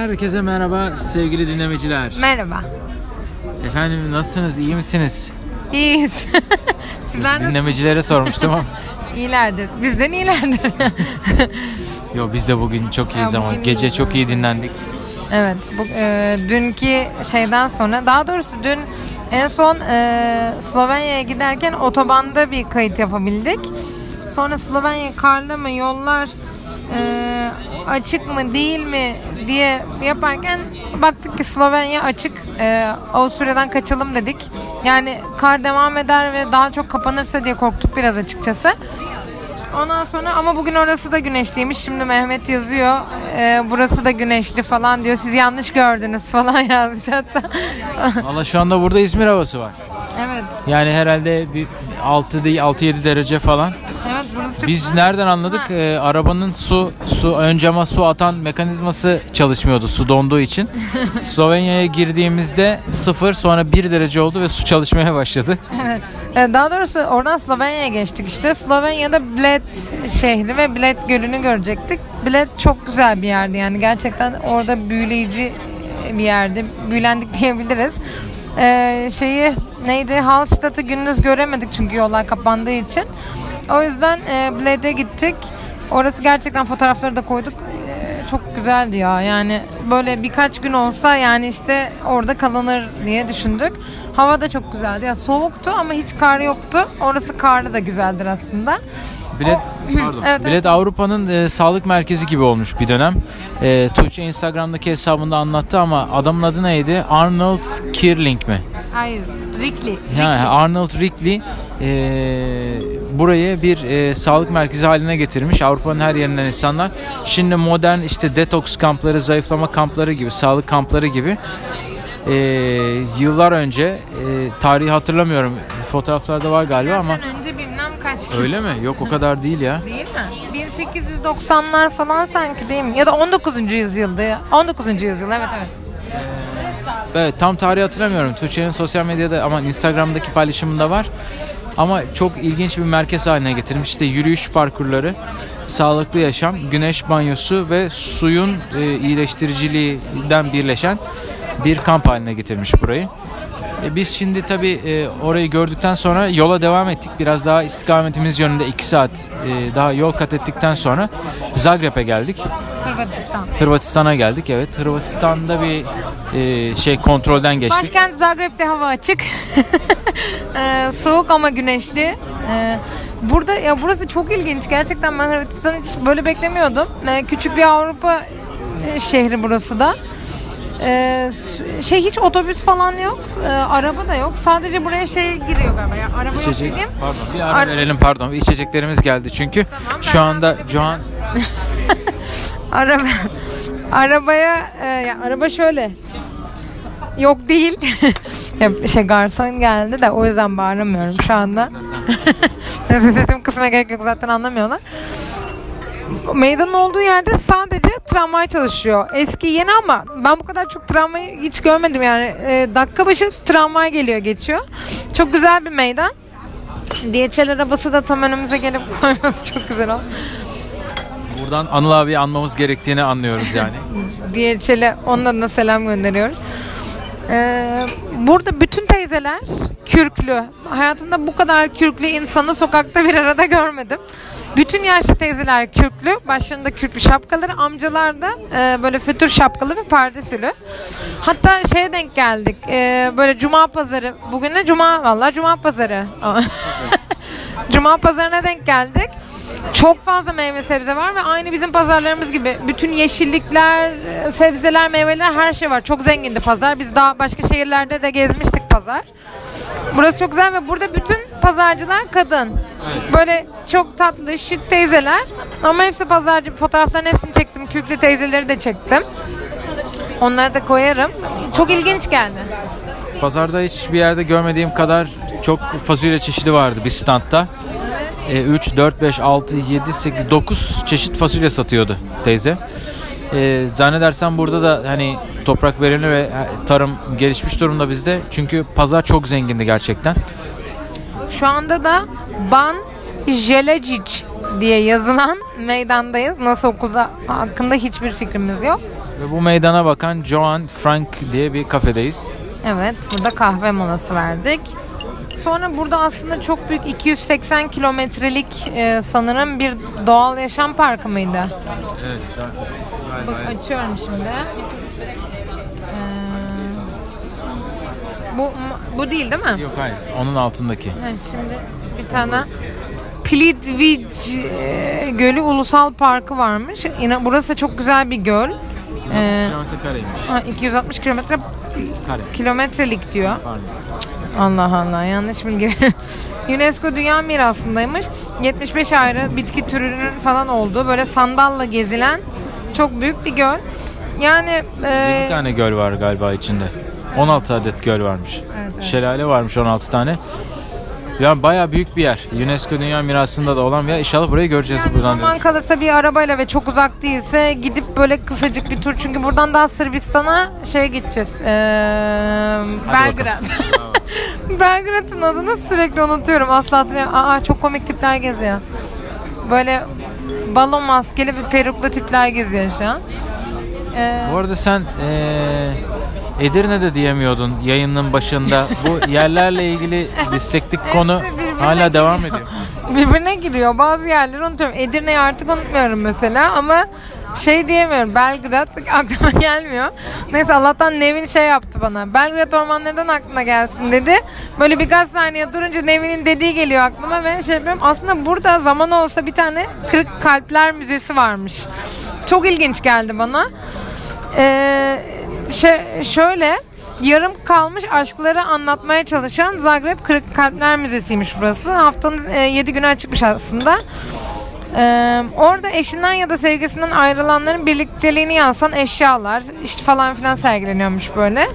Herkese merhaba sevgili dinlemeciler. Merhaba. Efendim nasılsınız? iyi misiniz? İyiyiz. Sizler nasıl? Dinlemecilere sormuştum ama. İyilerdir. Bizden iyilerdir. Yo biz de bugün çok iyiyiz Ya, ama bugün gece iyiyiz, çok iyi dinlendik. evet. Bu, e, dünkü şeyden sonra daha doğrusu dün en son e, Slovenya'ya giderken otobanda bir kayıt yapabildik. Sonra Slovenya karlı mı yollar e, açık mı değil mi diye yaparken baktık ki Slovenya açık. E, Avusturya'dan kaçalım dedik. Yani kar devam eder ve daha çok kapanırsa diye korktuk biraz açıkçası. Ondan sonra ama bugün orası da güneşliymiş. Şimdi Mehmet yazıyor. e, burası da güneşli falan diyor. Siz yanlış gördünüz falan yazmış hatta. Valla şu anda burada İzmir havası var. evet. Yani herhalde bir 6 değil 6-7 derece falan. Biz nereden anladık? Ee, arabanın su su ön cama su atan mekanizması çalışmıyordu su donduğu için. Slovenya'ya girdiğimizde 0 sonra 1 derece oldu ve su çalışmaya başladı. Evet. E, Daha doğrusu oradan Slovenya'ya geçtik işte. Slovenya'da Bled şehri ve Bled gölünü görecektik. Bled çok güzel bir yerdi yani gerçekten orada büyüleyici bir yerdi. Büyülendik diyebiliriz. E, şeyi neydi? Hallstatt'ı gündüz göremedik çünkü yollar kapandığı için. O yüzden e, Bled'e gittik. Orası gerçekten fotoğrafları da koyduk. E, çok güzeldi ya. Yani böyle birkaç gün olsa yani işte orada kalınır diye düşündük. Hava da çok güzeldi. Ya soğuktu ama hiç kar yoktu. Orası karlı da güzeldir aslında. Bilet, pardon. Evet, Bilet Avrupa'nın e, sağlık merkezi gibi olmuş bir dönem. E, Tuğçe Instagram'daki hesabında anlattı ama adamın adı neydi? Arnold Kirling mi? Hayır, Rickley. Yani Arnold Rickley e, burayı bir e, sağlık merkezi haline getirmiş. Avrupa'nın her yerinden insanlar. Şimdi modern işte detoks kampları, zayıflama kampları gibi, sağlık kampları gibi e, yıllar önce e, tarihi hatırlamıyorum. Fotoğraflarda var galiba ama önce bilmem kaç. öyle mi? Yok o kadar değil ya. Değil mi? 1890'lar falan sanki değil mi? Ya da 19. yüzyılda ya. 19. yüzyıl evet evet. Evet tam tarihi hatırlamıyorum. Tuğçe'nin sosyal medyada ama Instagram'daki paylaşımında var. Ama çok ilginç bir merkez haline getirmiş. İşte yürüyüş parkurları, sağlıklı yaşam, güneş banyosu ve suyun e, iyileştiriciliğinden birleşen bir kamp haline getirmiş burayı. E, biz şimdi tabii e, orayı gördükten sonra yola devam ettik. Biraz daha istikametimiz yönünde 2 saat e, daha yol kat ettikten sonra Zagreb'e geldik. Hırvatistan. Hırvatistan'a geldik. Evet, Hırvatistan'da bir e, şey kontrolden geçtik. Başkent Zagreb'de hava açık. Ee, soğuk ama güneşli. Ee, burada ya burası çok ilginç. Gerçekten ben Hırvatistan'ı hiç böyle beklemiyordum. Ee, küçük bir Avrupa e, şehri burası da. Ee, şey hiç otobüs falan yok. Ee, araba da yok. Sadece buraya şey giriyor galiba. Ya, araba yok İçecek, dediğim. pardon bir ara Ar- verelim pardon. İçeceklerimiz geldi çünkü. Şu anda şu an Araba arabaya e, ya araba şöyle. Yok değil. ya şey garson geldi de o yüzden bağıramıyorum şu anda. Sesim kısmına gerek yok zaten anlamıyorlar. Meydanın olduğu yerde sadece tramvay çalışıyor. Eski yeni ama ben bu kadar çok tramvayı hiç görmedim yani. E, dakika başı tramvay geliyor geçiyor. Çok güzel bir meydan. DHL arabası da tam önümüze gelip koyması çok güzel oldu. Buradan Anıl abi anmamız gerektiğini anlıyoruz yani. DHL'e onun adına selam gönderiyoruz. Ee, burada bütün teyzeler kürklü. Hayatımda bu kadar kürklü insanı sokakta bir arada görmedim. Bütün yaşlı teyzeler kürklü. Başlarında kürklü şapkaları. Amcalar da e, böyle fötür şapkalı ve pardesülü. Hatta şeye denk geldik. e, böyle cuma pazarı. Bugün de cuma. Vallahi cuma pazarı. Cuma pazarına denk geldik. Çok fazla meyve sebze var ve aynı bizim pazarlarımız gibi. Bütün yeşillikler, sebzeler, meyveler her şey var. Çok zengindi pazar. Biz daha başka şehirlerde de gezmiştik pazar. Burası çok güzel ve burada bütün pazarcılar kadın. Böyle çok tatlı, şık teyzeler. Ama hepsi pazarcı. Fotoğrafların hepsini çektim. Kürklü teyzeleri de çektim. Onları da koyarım. Çok ilginç geldi. Pazarda hiçbir yerde görmediğim kadar çok fasulye çeşidi vardı bir standta. E, 3, 4, 5, 6, 7, 8, 9 çeşit fasulye satıyordu teyze. E, zannedersem burada da hani toprak verimli ve e, tarım gelişmiş durumda bizde. Çünkü pazar çok zengindi gerçekten. Şu anda da Ban Jelecic diye yazılan meydandayız. Nasıl okulda hakkında hiçbir fikrimiz yok. Ve bu meydana bakan Joan Frank diye bir kafedeyiz. Evet, burada kahve molası verdik. Sonra burada aslında çok büyük 280 kilometrelik e, sanırım bir doğal yaşam parkı mıydı? Evet. Bak açıyorum şimdi. Ee, bu bu değil değil mi? Yok hayır. Onun altındaki. Ha, şimdi bir tane Plitvice e, Gölü Ulusal Parkı varmış. Yine burası çok güzel bir göl. Ee, kilometre kareymiş. ha, 260 kilometre Kare. kilometrelik diyor. Pardon. Allah Allah yanlış bilgi. UNESCO Dünya Mirası'ndaymış. 75 ayrı bitki türünün falan olduğu böyle sandalla gezilen çok büyük bir göl. Yani e, 20 tane göl var galiba içinde. 16 adet göl varmış. Evet, evet. Şelale varmış 16 tane. Yani bayağı büyük bir yer. UNESCO Dünya Mirası'nda da olan bir yer. İnşallah burayı göreceğiz yani buradan. zaman kalırsa bir arabayla ve çok uzak değilse gidip böyle kısacık bir tur. Çünkü buradan daha Sırbistan'a şeye gideceğiz. Ee, Belgrad. Belgrad'ın adını sürekli unutuyorum. Asla hatırlayamıyorum. Aa çok komik tipler geziyor. Böyle balon maskeli ve peruklu tipler geziyor şu an. Ee, Bu arada sen eee Edirne'de diyemiyordun yayının başında. Bu yerlerle ilgili distektik konu hala devam ediyor. birbirine giriyor. Bazı yerleri unutuyorum. Edirne'yi artık unutmuyorum mesela ama şey diyemiyorum. Belgrad aklıma gelmiyor. Neyse Allah'tan Nevin şey yaptı bana. Belgrad ormanlarından aklına gelsin dedi. Böyle birkaç saniye durunca Nevin'in dediği geliyor aklıma ve şey yapıyorum. Aslında burada zaman olsa bir tane Kırık Kalpler Müzesi varmış. Çok ilginç geldi bana. Ee, şey, şöyle yarım kalmış aşkları anlatmaya çalışan Zagreb Kırık Kalpler Müzesi'ymiş burası. Haftanın 7 günü açıkmış aslında. Ee, orada eşinden ya da sevgisinden ayrılanların birlikteliğini yansıtan eşyalar işte falan filan sergileniyormuş böyle.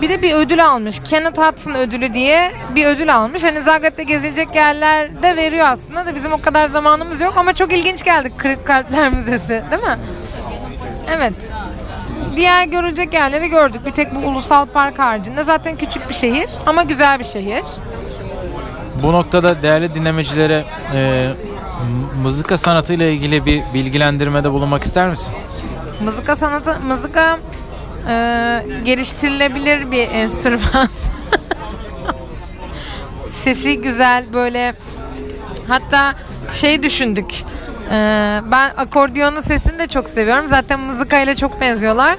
Bir de bir ödül almış. Kenneth Hudson ödülü diye bir ödül almış. Hani Zagreb'de gezilecek yerlerde veriyor aslında da bizim o kadar zamanımız yok ama çok ilginç geldi Kırık Kalpler Müzesi değil mi? Evet. Diğer görülecek yerleri gördük. Bir tek bu ulusal park haricinde. Zaten küçük bir şehir ama güzel bir şehir. Bu noktada değerli dinlemecilere m- mızıka sanatıyla ilgili bir bilgilendirmede bulunmak ister misin? Mızıka sanatı, mızıka e, geliştirilebilir bir enstrüman. Sesi güzel böyle hatta şey düşündük. E, ben akordiyonun sesini de çok seviyorum. Zaten mızıkayla çok benziyorlar.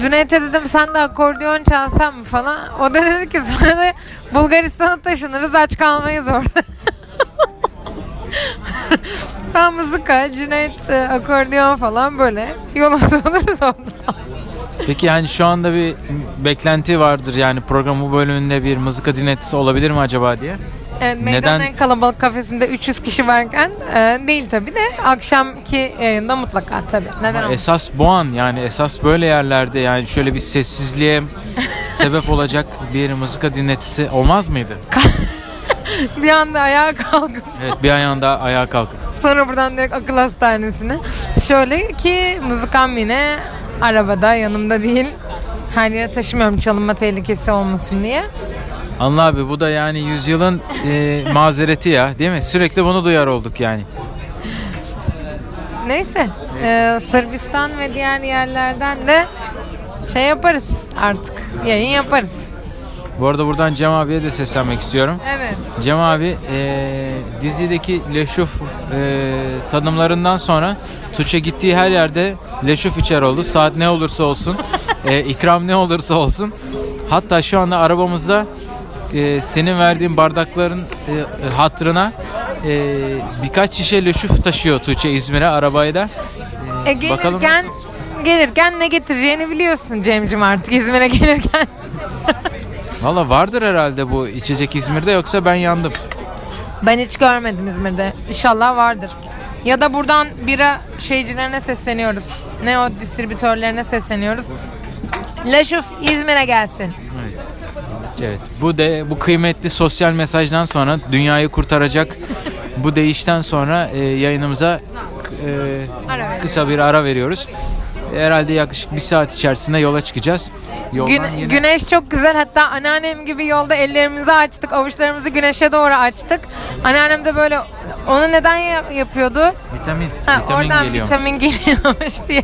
Cüneyt'e dedim sen de akordeon çalsan mı falan. O da dedi ki sonra da Bulgaristan'a taşınırız aç kalmayız orada. ben mızıka, Cüneyt e, akordeon falan böyle yolumuza oluruz orada. Peki yani şu anda bir beklenti vardır yani programın bu bölümünde bir mızıka dinletisi olabilir mi acaba diye. Evet, meydanın Neden? en kalabalık kafesinde 300 kişi varken e, değil tabii de akşamki yayında mutlaka tabii. Neden olmasın? Esas bu an yani esas böyle yerlerde yani şöyle bir sessizliğe sebep olacak bir mızıka dinletisi olmaz mıydı? Bir anda ayağa kalkıp Evet bir ayağında ayağa kalkıp. sonra buradan direkt akıl hastanesine. Şöyle ki mızıkam yine arabada yanımda değil. Her yere taşımıyorum çalınma tehlikesi olmasın diye. Anla abi bu da yani yüzyılın e, mazereti ya değil mi? Sürekli bunu duyar olduk yani. Neyse. e, Sırbistan ve diğer yerlerden de şey yaparız artık. Yayın yaparız. Bu arada buradan Cem abiye de seslenmek istiyorum. Evet. Cem abi e, dizideki Leşuf e, tanımlarından sonra Tuğçe gittiği her yerde Leşuf içer oldu. Saat ne olursa olsun, e, ikram ne olursa olsun. Hatta şu anda arabamızda e, senin verdiğin bardakların e, e, hatırına e, birkaç şişe Leşuf taşıyor Tuğçe İzmir'e arabayla. E Bakalım gelirken gelirken ne getireceğini biliyorsun Cemcim artık İzmir'e gelirken. Valla vardır herhalde bu içecek İzmir'de yoksa ben yandım. Ben hiç görmedim İzmir'de. İnşallah vardır. Ya da buradan bira şeycilerine sesleniyoruz. Ne o distribütörlerine sesleniyoruz. Laşuf İzmir'e gelsin. Evet. Bu de bu kıymetli sosyal mesajdan sonra dünyayı kurtaracak bu değişten sonra e, yayınımıza e, kısa bir ara veriyoruz. Herhalde yaklaşık bir saat içerisinde yola çıkacağız. Yoldan Gün- yine- Güneş çok güzel. Hatta anneannem gibi yolda ellerimizi açtık. Avuçlarımızı güneşe doğru açtık. Anneannem de böyle onu neden ya- yapıyordu? vitamin, Ha, vitamin oradan geliyor. vitamin geliyormuş diye.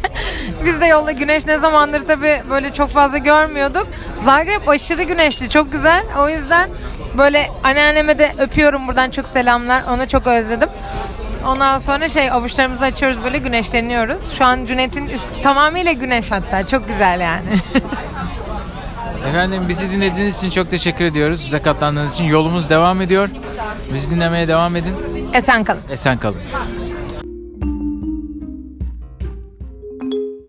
Biz de yolda güneş ne zamandır tabii böyle çok fazla görmüyorduk. Zagreb aşırı güneşli, çok güzel. O yüzden böyle anneanneme de öpüyorum buradan çok selamlar. Onu çok özledim. Ondan sonra şey avuçlarımızı açıyoruz böyle güneşleniyoruz. Şu an Cüneyt'in üstü tamamıyla güneş hatta. Çok güzel yani. Efendim bizi dinlediğiniz için çok teşekkür ediyoruz. Bize katlandığınız için yolumuz devam ediyor. Bizi dinlemeye devam edin. Esen kalın. Esen kalın.